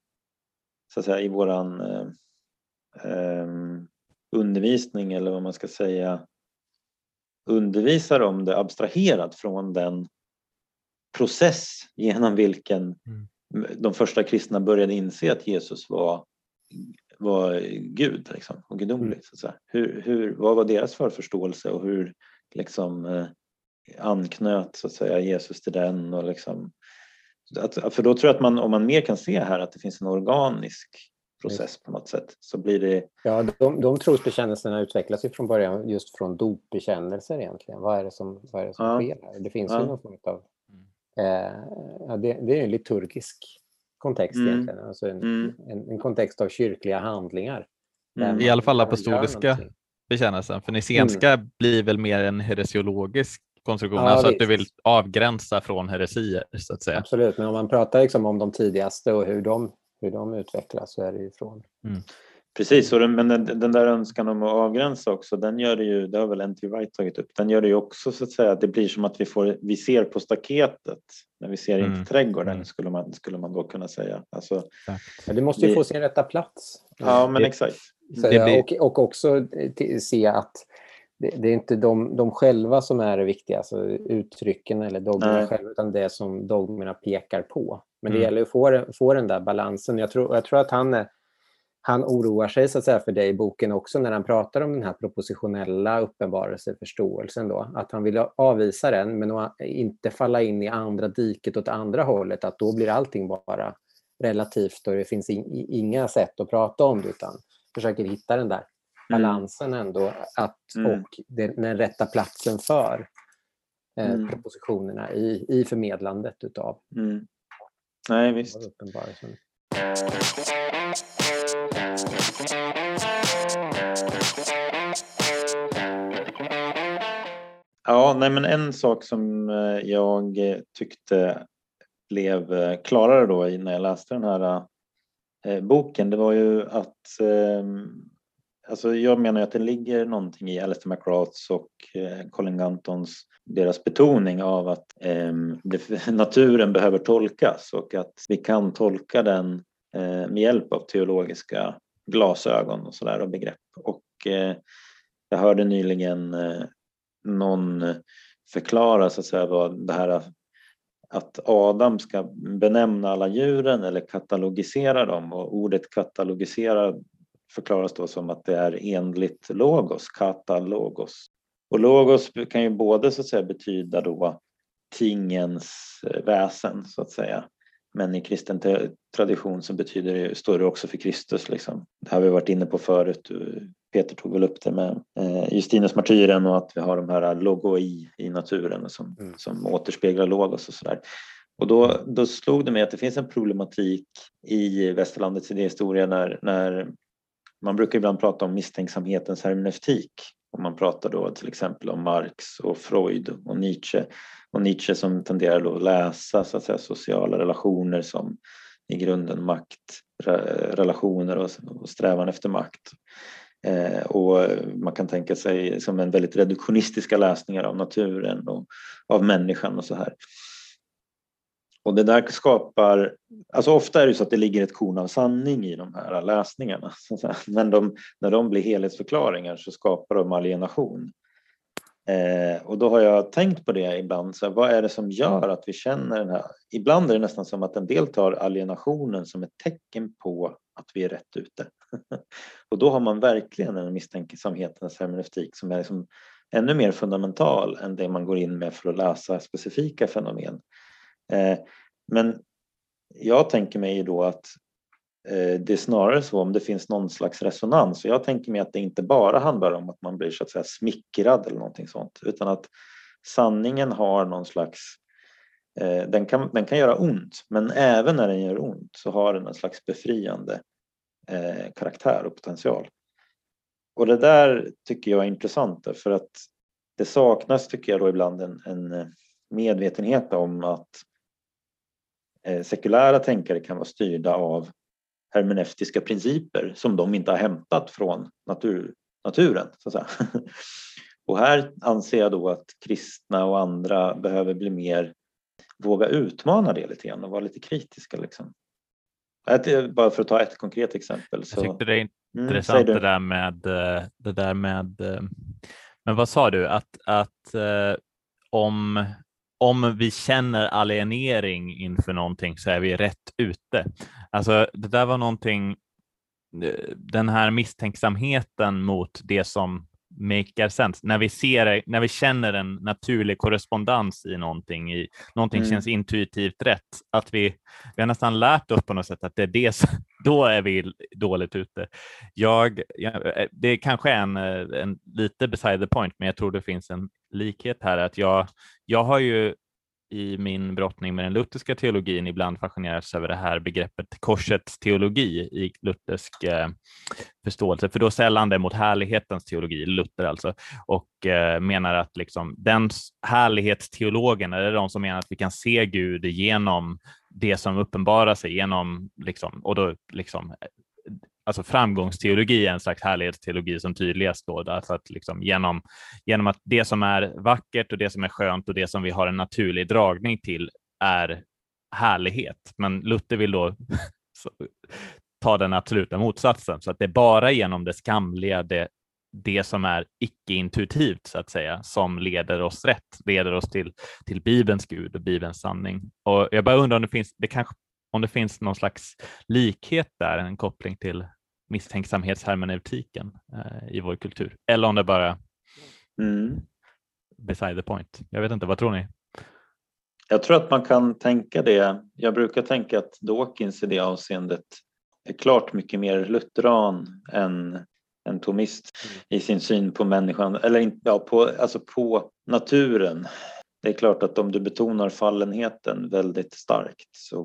så att säga, i våran eh, eh, undervisning eller vad man ska säga undervisar om det abstraherat från den process genom vilken mm. de första kristna började inse att Jesus var, var Gud liksom, och gudomlig. Mm. Så hur, hur, vad var deras förförståelse och hur liksom, eh, anknöt så att säga, Jesus till den? Och liksom, att, för då tror jag att man, om man mer kan se här att det finns en organisk process på något sätt så blir det... Ja, de, de trosbekännelserna utvecklas ju från början just från dopbekännelser egentligen. Vad är det som, vad är det som ja. sker här? Det finns ja. ju någon form av... Eh, ja, det, det, är en liturgisk kontext mm. egentligen, alltså en, mm. en, en, kontext av kyrkliga handlingar. Mm. I alla fall apostoliska bekännelsen, för nicenska mm. blir väl mer en heresiologisk konstruktion, ja, visst. att du vill avgränsa från heresier så att säga. Absolut, men om man pratar liksom om de tidigaste och hur de hur de utvecklas så är det ifrån. Mm. Precis, och den, men den, den, där önskan om att avgränsa också, den gör det ju, det har väl N.T. Wright tagit upp, den gör det ju också så att säga att det blir som att vi, får, vi ser på staketet när vi ser mm. inte trädgården mm. skulle, man, skulle man då kunna säga. Alltså, ja, det måste ju vi, få sin rätta plats. Ja, men exakt. Så, och, och också se att det, det, är inte de, de själva som är det viktiga, alltså uttrycken eller dogmerna själva, utan det som dogmerna pekar på. Men det mm. gäller att få, få den där balansen. Jag tror, jag tror att han, han oroar sig så att säga, för det i boken också när han pratar om den här propositionella uppenbarelseförståelsen. Då, att han vill avvisa den men inte falla in i andra diket åt andra hållet. Att då blir allting bara relativt och det finns in, inga sätt att prata om det utan försöker hitta den där mm. Balansen ändå att, mm. och den, den rätta platsen för eh, mm. propositionerna i, i förmedlandet utav mm. Nej, visst. Ja, nej, men en sak som eh, jag tyckte blev eh, klarare då när jag läste den här eh, boken, det var ju att Alltså jag menar att det ligger någonting i Alistair McGraths och eh, Colin Guntons deras betoning av att eh, (laughs) naturen behöver tolkas och att vi kan tolka den eh, med hjälp av teologiska glasögon och sådär och begrepp. Och eh, jag hörde nyligen eh, någon förklara så att säga vad det här att Adam ska benämna alla djuren eller katalogisera dem och ordet katalogisera förklaras då som att det är enligt logos, katalogos. Och logos kan ju både så att säga betyda då tingens eh, väsen så att säga. Men i kristen tradition så betyder det, står det också för Kristus. Liksom. Det har vi varit inne på förut. Peter tog väl upp det med eh, Justinus martyren och att vi har de här logoi i naturen som, mm. som återspeglar logos och sådär. Och då, då slog det mig att det finns en problematik i västerlandets idéhistoria när, när man brukar ibland prata om misstänksamhetens hermeneutik om man pratar då till exempel om Marx och Freud och Nietzsche och Nietzsche som tenderar då att läsa så att säga, sociala relationer som i grunden maktrelationer och, strävan efter makt. Eh, och man kan tänka sig som en väldigt reduktionistiska läsningar av naturen och av människan och så här. Och det där skapar, alltså ofta är det så att det ligger ett korn av sanning i de här läsningarna. (laughs) Men de, när de blir helhetsförklaringar så skapar de alienation. Eh, och då har jag tänkt på det ibland, så här, vad är det som gör att vi känner den här... Ibland är det nästan som att en del tar alienationen som ett tecken på att vi är rätt ute. (laughs) och då har man verkligen en misstänksamhetens hermeneutik som är liksom ännu mer fundamental än det man går in med för att läsa specifika fenomen. Eh, men jag tänker mig då att eh, det är snarare så om det finns någon slags resonans. Jag tänker mig att det inte bara handlar om att man blir så att säga smickrad eller någonting sånt utan att sanningen har någon slags eh, den kan, den kan göra ont men även när den gör ont så har den en slags befriande eh, karaktär och potential. och det där tycker jag är intressant för att det saknas tycker jag då ibland en, en eh, medvetenhet om att eh, sekulära tänkare kan vara styrda av hermeneutiska principer som de inte har hämtat från natur, naturen. Så att säga. (laughs) Och här anser jag då att kristna och andra behöver bli mer, våga utmana det lite grann och vara lite kritiska. Liksom. Bara för att ta ett konkret exempel. Så, jag tyckte det är mm, intressant mm, det där med, eh, det där med, eh, men vad sa du, att, att eh, om, om vi känner alienering inför någonting så är vi rätt ute. Alltså det där var någonting, den här misstänksamheten mot det som maker sense. När vi ser, när vi känner en naturlig korrespondens i någonting, i, någonting mm. känns intuitivt rätt, att vi, vi har nästan lärt oss på något sätt att det är det som, (laughs) då är vi dåligt ute. Jag, jag, det kanske är en, en lite beside the point, men jag tror det finns en likhet här. att Jag, jag har ju i min brottning med den lutherska teologin ibland fascinerats över det här begreppet korsets teologi i luthersk eh, förståelse, för då sällan det mot härlighetens teologi, Luther alltså, och eh, menar att liksom, den härlighetsteologen är de som menar att vi kan se Gud genom det som uppenbarar sig genom, liksom, och då liksom alltså framgångsteologi är en slags härlighetsteologi som tydligast då, därför att liksom genom, genom att det som är vackert och det som är skönt och det som vi har en naturlig dragning till är härlighet. Men Luther vill då (laughs) ta den absoluta motsatsen, så att det är bara genom det skamliga, det, det som är icke-intuitivt så att säga, som leder oss rätt, leder oss till, till Bibelns Gud och Bibelns sanning. Och jag bara undrar om det finns, det kanske om det finns någon slags likhet där, en koppling till misstänksamhetshermeneutiken eh, i vår kultur, eller om det bara mm. beside the point. Jag vet inte, vad tror ni? Jag tror att man kan tänka det. Jag brukar tänka att Dawkins i det avseendet är klart mycket mer lutheran än en tomist i sin syn på människan, eller ja, på, alltså på naturen. Det är klart att om du betonar fallenheten väldigt starkt så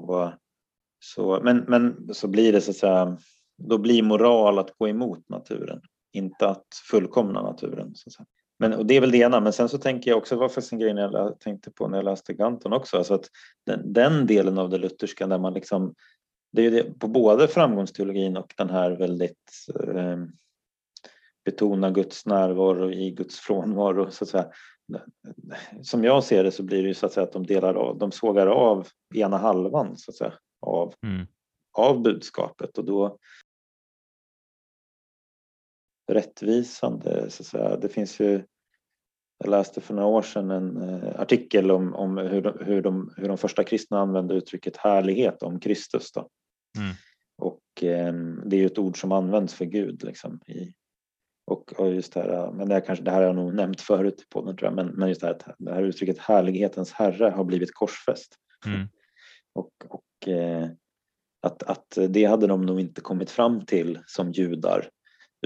så, men, men så blir det så att säga, då blir moral att gå emot naturen, inte att fullkomna naturen. Så att säga. Men, och det är väl det ena, men sen så tänker jag också, det var faktiskt en grej jag tänkte på när jag läste Ganton också, alltså att den, den delen av det lutherska där man liksom, det är det, på både framgångsteologin och den här väldigt eh, betona Guds närvaro i Guds frånvaro så att säga. Som jag ser det så blir det ju så att säga att de delar av, de sågar av ena halvan så att säga av, mm. av budskapet och då rättvisande så att säga. Det finns ju jag läste för några år sedan en eh, artikel om, om hur, de, hur, de, hur de första kristna använde uttrycket härlighet om Kristus. Då. Mm. Och eh, det är ju ett ord som används för Gud. Liksom, i, och, och just det här, men det, här kanske, det här har jag nog nämnt förut på podden tror jag, men, men just det här, det här uttrycket härlighetens herre har blivit korsfäst. Mm. Och, och Eh, att, att det hade de nog inte kommit fram till som judar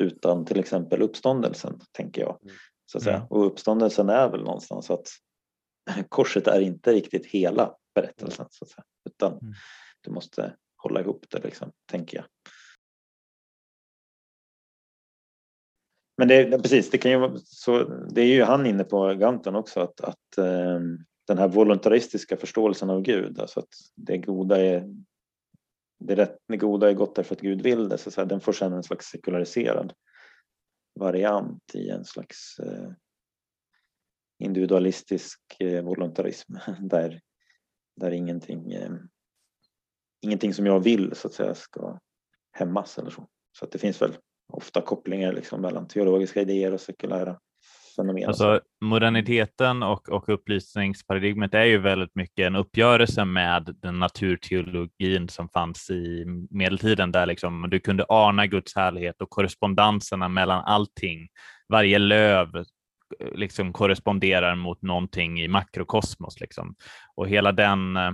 utan till exempel uppståndelsen, tänker jag. Mm. Så att säga. Mm. Och uppståndelsen är väl någonstans att (laughs) korset är inte riktigt hela berättelsen, så att säga. utan mm. du måste hålla ihop det, liksom, tänker jag. Men det, precis, det, kan ju, så, det är ju han inne på, Ganton också, att, att um, den här voluntaristiska förståelsen av Gud, alltså att det goda är det, rätt, det goda är gott därför att Gud vill det, så att säga, den får sedan en slags sekulariserad variant i en slags eh, individualistisk eh, voluntarism (laughs) där, där ingenting, eh, ingenting som jag vill så att säga ska hämmas eller så. Så att det finns väl ofta kopplingar liksom mellan teologiska idéer och sekulära fenomen. Alltså, moderniteten och, och upplysningsparadigmet är ju väldigt mycket en uppgörelse med den naturteologin som fanns i medeltiden där liksom du kunde ana Guds härlighet och korrespondenserna mellan allting. Varje löv eh, liksom korresponderar mot någonting i makrokosmos. Liksom. Och hela den eh,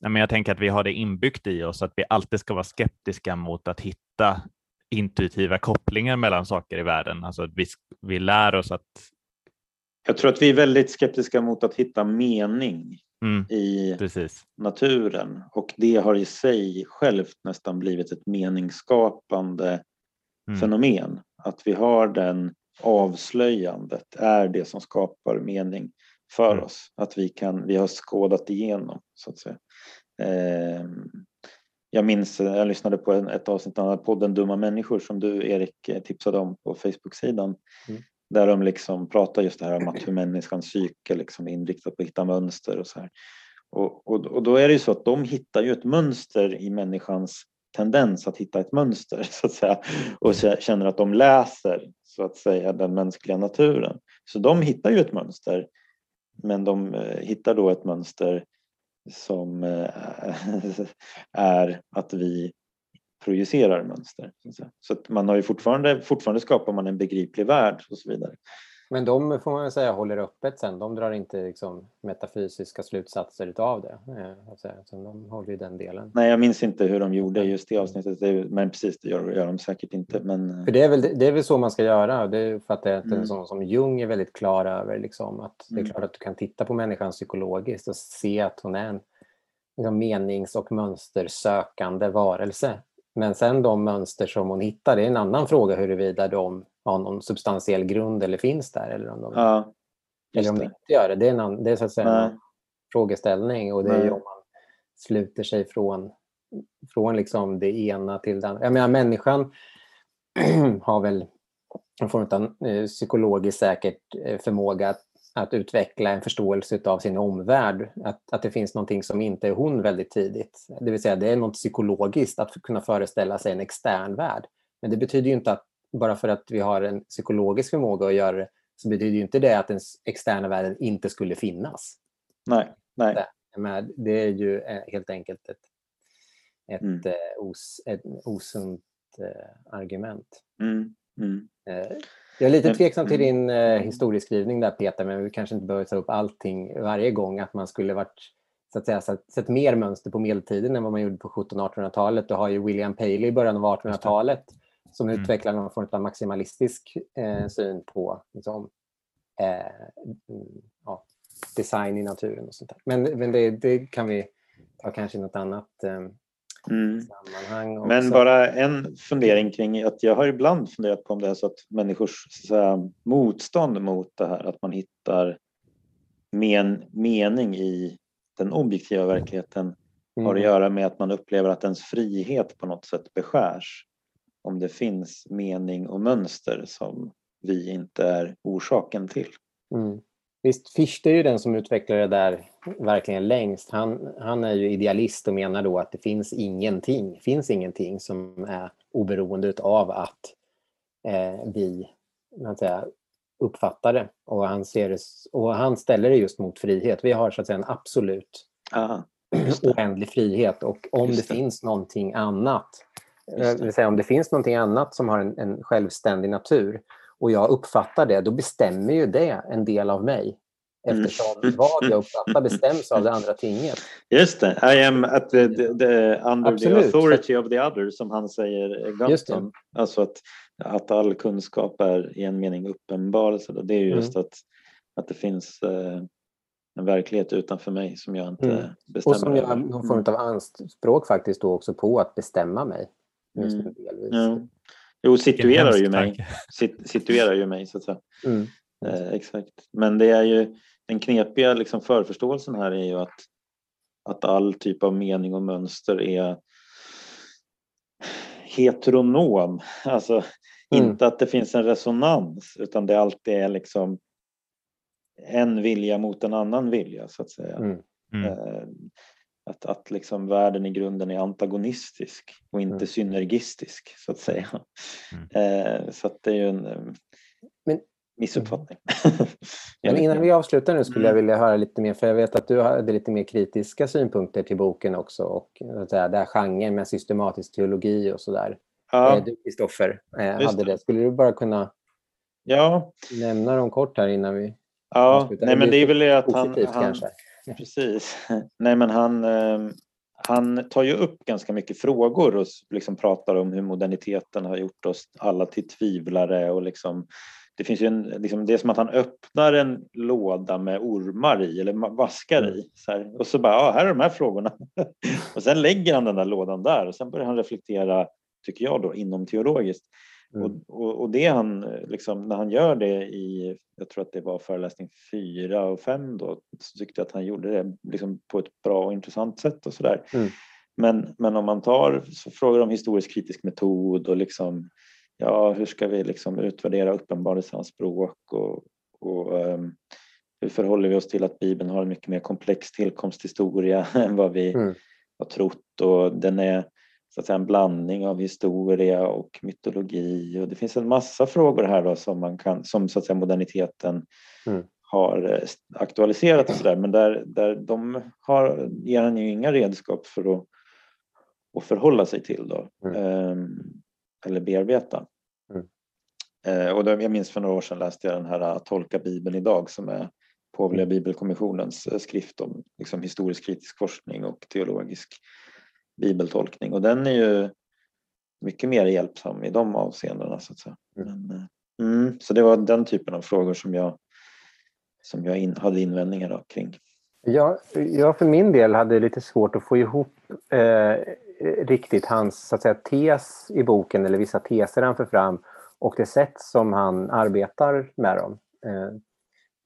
jag tänker att vi har det inbyggt i oss att vi alltid ska vara skeptiska mot att hitta intuitiva kopplingar mellan saker i världen. Alltså att vi, vi lär oss att... Jag tror att vi är väldigt skeptiska mot att hitta mening mm, i precis. naturen och det har i sig självt nästan blivit ett meningsskapande mm. fenomen. Att vi har den avslöjandet är det som skapar mening för Mm. oss. Att vi, kan, vi har skådat igenom så att säga. Eh, jag minns, jag lyssnade på en, ett avsnitt av podden Dumma människor som du Erik eh, tipsade om på Facebook-sidan. Mm. Där de liksom pratar just det här om att hur människans psyke liksom är inriktat på att hitta mönster och så här. Och, och, och då är det ju så att de hittar ju ett mönster i människans tendens att hitta ett mönster (laughs) så att säga och kä- känner att de läser så att säga den mänskliga naturen. Så de hittar ju ett mönster men de eh, hittar då ett mönster som eh, (laughs) är att vi projicerar mönster. så. Så att man har ju fortfarande, fortfarande skapar man en begriplig värld och så vidare. Men de får man säga håller öppet sen. De drar inte liksom metafysiska slutsatser utav det. eh, de håller ju den delen. Nej, jag minns inte hur de gjorde just det avsnittet, men precis det gör, gör de säkert inte. Men, eh, För det är, väl, det är väl så man ska göra. Det fattar jag att Mm. en sån som Jung är väldigt klar över. Liksom, att Det är Mm. klart att du kan titta på människan psykologiskt och se att hon är en liksom, menings och mönstersökande varelse. Men sen de mönster som hon hittar, det är en annan fråga huruvida de har någon substantiell grund eller finns där. Eller om de, ja, eller om de inte gör det. Det är, en, annan- det är så att säga Nej. en frågeställning. Och det är ju om man sluter sig från, från liksom det ena till det andra. Jag menar, människan (clears throat) har väl en form av eh, psykologiskt säkert eh, förmåga att, att utveckla en förståelse av sin omvärld. Att, att det finns någonting som inte är hon väldigt tidigt. Det vill säga det är något psykologiskt att kunna föreställa sig en extern värld. Men det betyder ju inte att bara för att vi har en psykologisk förmåga att göra det så betyder ju inte det att den externa världen inte skulle finnas. Nej, nej. Det. Men det är ju eh, helt enkelt ett, ett, Mm. eh, os, ett osunt eh, argument. Mm, mm. Jag är lite tveksam till mm. din eh, historieskrivning där Peter, men vi kanske inte behöver ta upp allting varje gång. Att man skulle varit, så att säga, sett, sett mer mönster på medeltiden än vad man gjorde på 1700-1800-talet. Du har ju William Paley i början av 1800-talet som Mm. utvecklar någon form av maximalistisk eh, syn på liksom, eh, mm, ja, design i naturen och sånt där. Men, men det, det kan vi ta kanske i något annat eh, Mm. Men bara en fundering kring att jag har ibland funderat på om det är så att människors så säga, motstånd mot det här att man hittar men, mening i den objektiva verkligheten har att Mm. göra med att man upplever att ens frihet på något sätt beskärs. Om det finns mening och mönster som vi inte är orsaken till. Mm. Visst, Fichte är ju den som utvecklar det där verkligen längst. Han, han är ju idealist och menar då att det finns ingenting, finns ingenting som är oberoende av att eh, vi man säga, uppfattar det. Och han, ser det, och han ställer det just mot frihet. Vi har så att säga en absolut Aha, oändlig frihet och om Just det, finns någonting annat, eh, det. vill säga om det finns någonting annat som har en, en självständig natur och jag uppfattar det, då bestämmer ju det en del av mig. Mm. Eftersom vad jag uppfattar bestäms av det andra tinget. Just det, I am at the, the, the under Absolut. the authority of the other som han säger, Just. Gunton. Alltså att, att all kunskap är i en mening uppenbarelse. Det är ju Mm. just att, att det finns eh, en verklighet utanför mig som jag inte Mm. bestämmer Och som jag har någon form av anspråk faktiskt då också på att bestämma mig. Just Mm. delvis. Ja. Jo, situerar ju mig. Sit, situerar ju mig så att säga. Mm. Eh, exakt. Men det är ju den knepiga liksom förförståelsen här är ju att, att all typ av mening och mönster är heteronom. Alltså Mm. inte att det finns en resonans utan det alltid är liksom en vilja mot en annan vilja så att säga. Mm. Mm. Eh, Att, att liksom världen i grunden är antagonistisk och inte Mm. synergistisk så att säga. Mm. (laughs) Eh, Så att det är ju en eh, Men- missuppfattning. (laughs) Men innan vi avslutar nu skulle jag Mm. vilja höra lite mer, för jag vet att du hade lite mer kritiska synpunkter till boken också och så att säga, där genren med systematisk teologi och sådär. ja, Eh, Du Kristoffer eh, hade det. det. Skulle du bara kunna ja, nämna dem kort här innan vi ja. avslutar? Nej, men det är väl det att positivt han, han kanske? Precis. Nej, men han, eh, han tar ju upp ganska mycket frågor och liksom pratar om hur moderniteten har gjort oss alla till tvivlare och liksom det finns ju en, liksom, det är som att han öppnar en låda med ormar i eller vaskar Mm. i. Så här, och så bara, ja, här är de här frågorna. (laughs) och sen lägger han den där lådan där och sen börjar han reflektera, tycker jag då, inom teologiskt. Mm. Och, och, det han, liksom, när han gör det i, jag tror att det var föreläsning fyra och fem då, så tyckte jag att han gjorde det liksom på ett bra och intressant sätt och sådär. Mm. Men, men om man tar så frågar om historisk kritisk metod och liksom, ja, hur ska vi liksom utvärdera uppenbarelseanspråk och, och um, hur förhåller vi oss till att Bibeln har en mycket mer komplex tillkomsthistoria (laughs) än vad vi mm. har trott och den är så att säga, en blandning av historia och mytologi och det finns en massa frågor här då som man kan som så att säga moderniteten mm. har eh, aktualiserat och så där, men där, där de har, ger han ju inga redskap för att, att förhålla sig till då mm. eh, eller bearbeta. Mm. Eh, och då, jag minns för några år sedan läste jag den här Att tolka Bibeln idag som är Påvliga mm. bibelkommissionens eh, skrift om liksom, historisk kritisk forskning och teologisk bibeltolkning och den är ju mycket mer hjälpsam i de avseendena. Så, att säga. Mm. Men, eh, mm, så det var den typen av frågor som jag, som jag in, hade invändningar kring. Ja, jag för min del hade lite svårt att få ihop eh, riktigt hans så att säga, tes i boken eller vissa teser han för fram och det sätt som han arbetar med dem. Eh,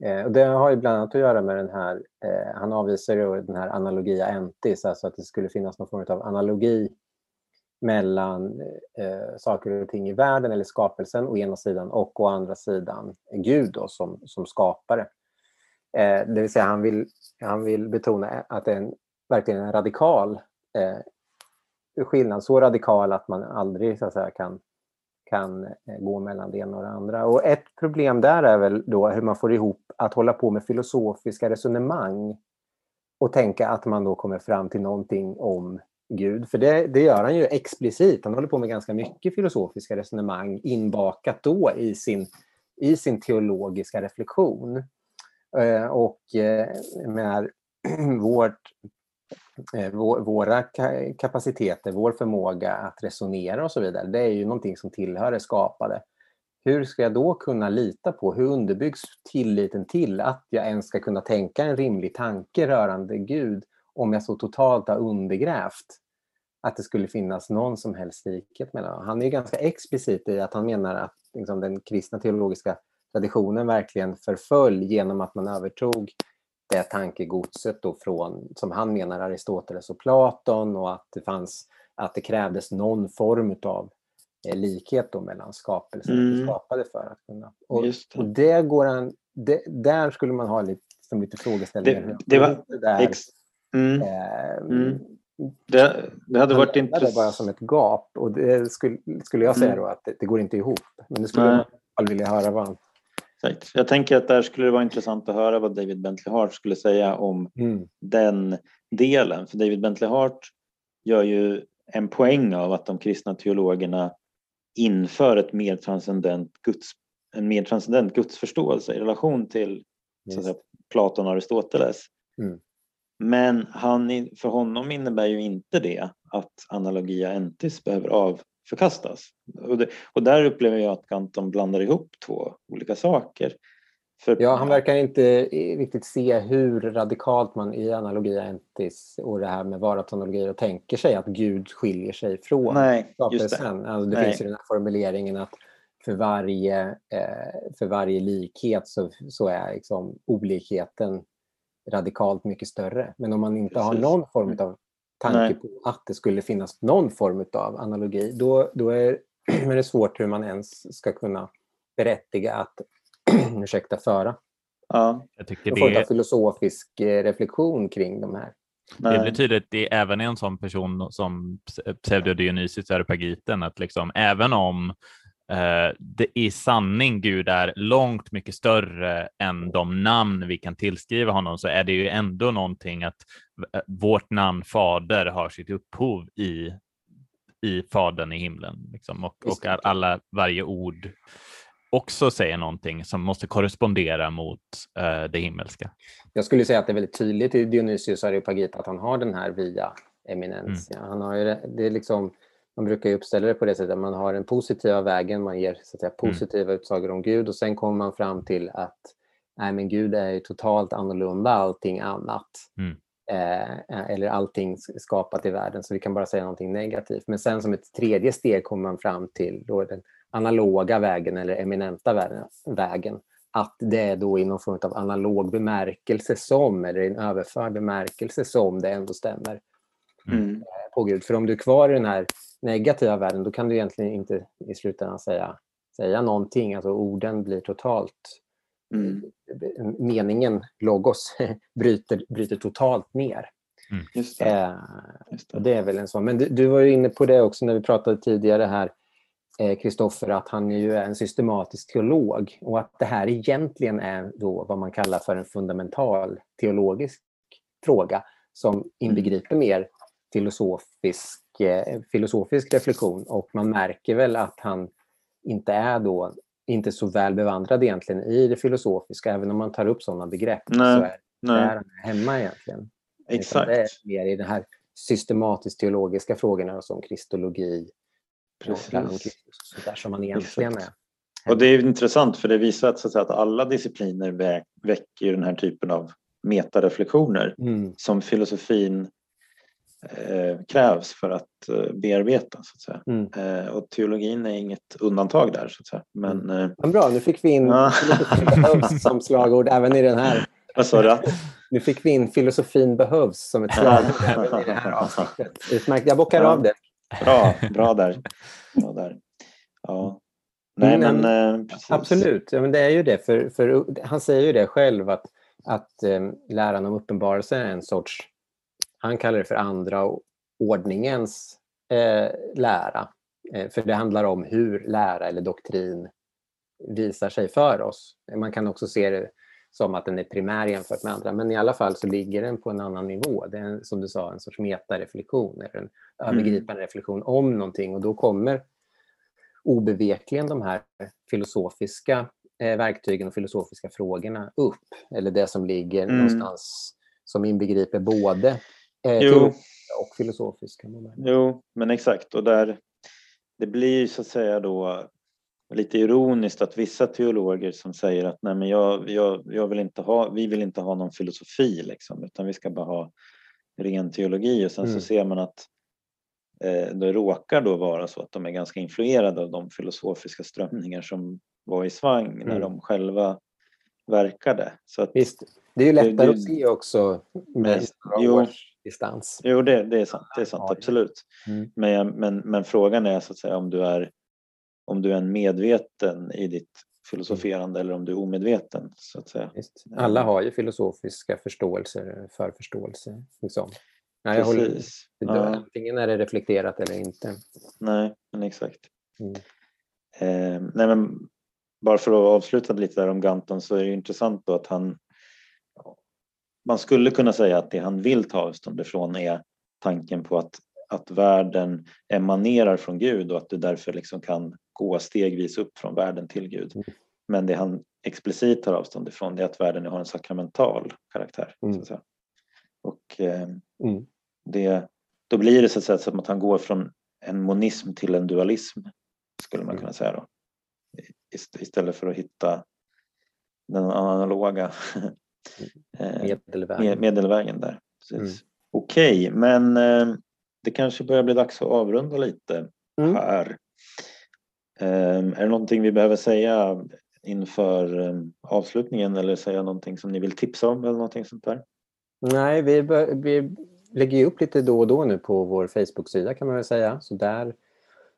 Eh, och det har ju bland annat att göra med den här, eh, han avvisar ju den här analogia entis, alltså att det skulle finnas någon form av analogi mellan eh, saker och ting i världen eller skapelsen å ena sidan och å andra sidan Gud då, som, som skapare. Eh, det vill säga han vill, han vill betona att det är en, verkligen en radikal eh, skillnad, så radikal att man aldrig så att säga, kan kan eh, gå mellan det ena och det andra. Och ett problem där är väl då hur man får ihop att hålla på med filosofiska resonemang och tänka att man då kommer fram till någonting om Gud. För det, det gör han ju explicit. Han håller på med ganska mycket filosofiska resonemang inbakat då i sin, i sin teologiska reflektion. Eh, och eh, med (clears throat) vårt Eh, våra kapaciteter, vår förmåga att resonera och så vidare, det är ju någonting som tillhör det skapade. Hur ska jag då kunna lita på, hur underbyggs tilliten till att jag ens ska kunna tänka en rimlig tanke rörande Gud om jag så totalt har undergrävt att det skulle finnas någon som helst likhet mellan dem. Han är ganska explicit i att han menar att liksom, den kristna teologiska traditionen verkligen förföll genom att man övertog det tankegodset då från, som han menar, Aristoteles och Platon och att det fanns att det krävdes någon form av eh, likhet då mellan skapelsen mm. och skapade för att kunna... Och det. och det går han, det, där skulle man ha lite, som lite frågeställningar. Det, det var, det där, ex, mm, eh, mm. Det, det, hade varit intressant. Det bara som ett gap och det skulle, skulle jag säga mm. då att det, det går inte ihop. Men det skulle Nej. jag vilja höra vad han Exakt. Jag tänker att där skulle det vara intressant att höra vad David Bentley Hart skulle säga om mm. den delen. För David Bentley Hart gör ju en poäng av att de kristna teologerna inför ett mer transcendent guds, en mer transcendent gudsförståelse i relation till yes. säga, Platon och Aristoteles. Mm. Men han, för honom innebär ju inte det att analogia entis behöver av, förkastas. Och, det, och där upplever jag att Ganton blandar ihop två olika saker. För, ja, han verkar inte riktigt se hur radikalt man i analogia entis och det här med varapsanalogier tänker sig att Gud skiljer sig från Nej, skapelsen. Det, alltså det finns ju den här formuleringen att för varje, eh, för varje likhet så, så är liksom olikheten radikalt mycket större. Men om man inte Precis. har någon form av tanke Nej. på att det skulle finnas någon form av analogi, då, då är, (clears throat) är det svårt hur man ens ska kunna berättiga att (clears throat) ursäkta, föra. Ja. Jag tycker det är... filosofisk eh, reflektion kring de här. Det blir tydligt det även i en sån person som Pseudo-Dionysius Areopagiten att liksom, även om det, i sanning Gud är långt mycket större än de namn vi kan tillskriva honom så är det ju ändå någonting att eh, vårt namn Fader har sitt upphov i, i Fadern i himlen liksom, och, och alla, varje ord också säger någonting som måste korrespondera mot uh, det himmelska. Jag skulle säga att det är väldigt tydligt i Dionysius Areopagita att han har den här via eminens. Mm. Han har ju, det är liksom man brukar ju uppställa det på det sättet att man har den positiva vägen, man ger så att säga, mm. positiva mm. utsagor om Gud och sen kommer man fram till att nej, men Gud är totalt annorlunda allting annat. Mm. Eh, eller allting skapat i världen, så vi kan bara säga någonting negativt. Men sen som ett tredje steg kommer man fram till då den analoga vägen eller eminenta vägen, att det är då i någon form av analog bemärkelse som, eller en överförd bemärkelse som det ändå stämmer mm. på Gud. För om du är kvar i den här negativa världen, då kan du egentligen inte i slutändan säga, säga någonting. Alltså orden blir totalt... Mm. Meningen, logos, (laughs) bryter, bryter totalt ner. Mm. Just det. Eh, Just det. det. är väl en sån. Men du, du, var inne på det också när vi pratade tidigare här, Kristoffer, eh, att han ju är en systematisk teolog och att det här egentligen är då vad man kallar för en fundamental teologisk fråga som mm. inbegriper mer filosofisk, eh, filosofisk reflektion och man märker väl att han inte är då inte så väl bevandrad egentligen i det filosofiska, även om man tar upp sådana begrepp nej, så är, nej. är han hemma egentligen. Exakt. Det är mer i de här systematiskt teologiska frågorna som kristologi, Precis. där som man egentligen är. Och det är intressant för det visar att, så att, säga, att alla discipliner väcker den här typen av metareflektioner mm. som filosofin krävs för att eh, bearbeta. Så att säga. Mm. Eh, och teologin är inget undantag där. Så att säga. Men, mm. eh, Men bra, nu fick vi in ja. som slagord även i den här. Vad sa du? Nu fick vi in filosofin behövs som ett slagord (laughs) även i det här avsnittet. Utmärkt, jag bockar ja. av det. Bra, bra där. Bra där. Ja. Nej, men, men eh, absolut, ja, men det är ju det. För, för han säger ju det själv att, att eh, läran om uppenbarelse är en sorts, han kallar det för andra ordningens eh, lära. Eh, för det handlar om hur lära eller doktrin visar sig för oss. Man kan också se det som att den är primär jämfört med andra. Men i alla fall så ligger den på en annan nivå. Det är som du sa en sorts metareflektion eller en mm. övergripande reflektion om någonting och då kommer obevekligen de här filosofiska eh, verktygen och filosofiska frågorna upp. Eller det som ligger mm. någonstans som inbegriper både eh, teologiska och filosofiska moment. Jo, men exakt. Och där, det blir så att säga då lite ironiskt att vissa teologer som säger att nej men jag, jag, jag vill inte ha, vi vill inte ha någon filosofi liksom, utan vi ska bara ha ren teologi och sen mm. så ser man att eh, det råkar då vara så att de är ganska influerade av de filosofiska strömningar som var i svang mm. när de själva verkade. Så att, Visst, det är ju lättare det, det, att se också med jo, års distans. Jo, det, det är sant, det är sant absolut. Mm. Men, men, men frågan är så att säga om du är om du är medveten i ditt filosoferande eller om du är omedveten. Så att säga. Just. Alla eh. har ju filosofiska förståelser, förförståelse. Liksom. Nej, jag håller, ja. Antingen är det reflekterat eller inte. Nej, men exakt. Mm. Eh, nej, men bara för att avsluta lite där om Ganton så är det intressant då att han man skulle kunna säga att det han vill ta avstånd ifrån är tanken på att, att världen emanerar från Gud och att du därför liksom kan gå stegvis upp från världen till Gud. Mm. Men det han explicit tar avstånd ifrån är att världen har en sakramental karaktär. Mm. Så och eh, mm. det, då blir det så att säga som att han går från en monism till en dualism skulle man mm. kunna säga då. Istället för att hitta den analoga medelvägen. medelvägen där. Mm. Okej, okay, men eh, det kanske börjar bli dags att avrunda lite mm. här. Ehm, är det någonting vi behöver säga inför ehm, avslutningen eller säga någonting som ni vill tipsa om eller någonting sånt där? Nej, vi, vi lägger upp lite då och då nu på vår Facebook-sida kan man väl säga. Så där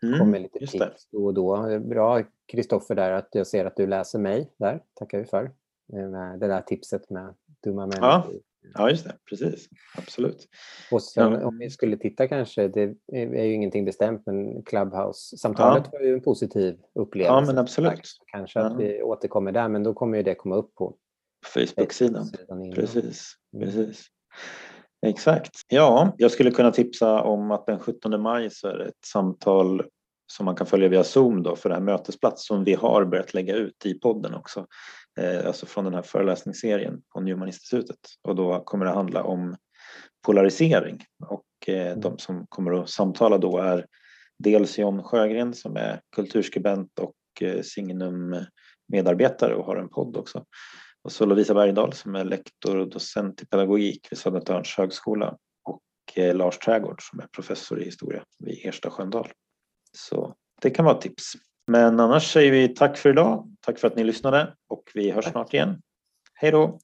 mm, kommer lite tips det. då och då. Bra Kristoffer där att jag ser att du läser mig där. Tackar vi för. Eh, det där tipset med dumma människor. Ja, Ja, just det. Precis. Absolut. Och sen, ja. om vi skulle titta kanske, det är ju ingenting bestämt, men Clubhouse-samtalet ja. var ju en positiv upplevelse. Ja, men absolut. Kanske att vi återkommer där, men då kommer ju det komma upp på Facebook-sidan. Precis. Mm. Precis. Exakt. Ja, jag skulle kunna tipsa om att den 17 maj så är det ett samtal som man kan följa via Zoom då för det här mötesplats som vi har börjat lägga ut i podden också alltså från den här föreläsningsserien på Newman-institutet. Och då kommer det handla om polarisering och eh, mm. de som kommer att samtala då är dels John Sjögren som är kulturskribent och eh, Signum medarbetare och har en podd också. Och så Lovisa Bergdahl som är lektor och docent i pedagogik vid Södertörns högskola och eh, Lars Trägård som är professor i historia vid Ersta Sköndal. Så det kan vara ett tips. Men annars säger vi tack för idag. Tack för att ni lyssnade och vi hörs snart igen. Hej då!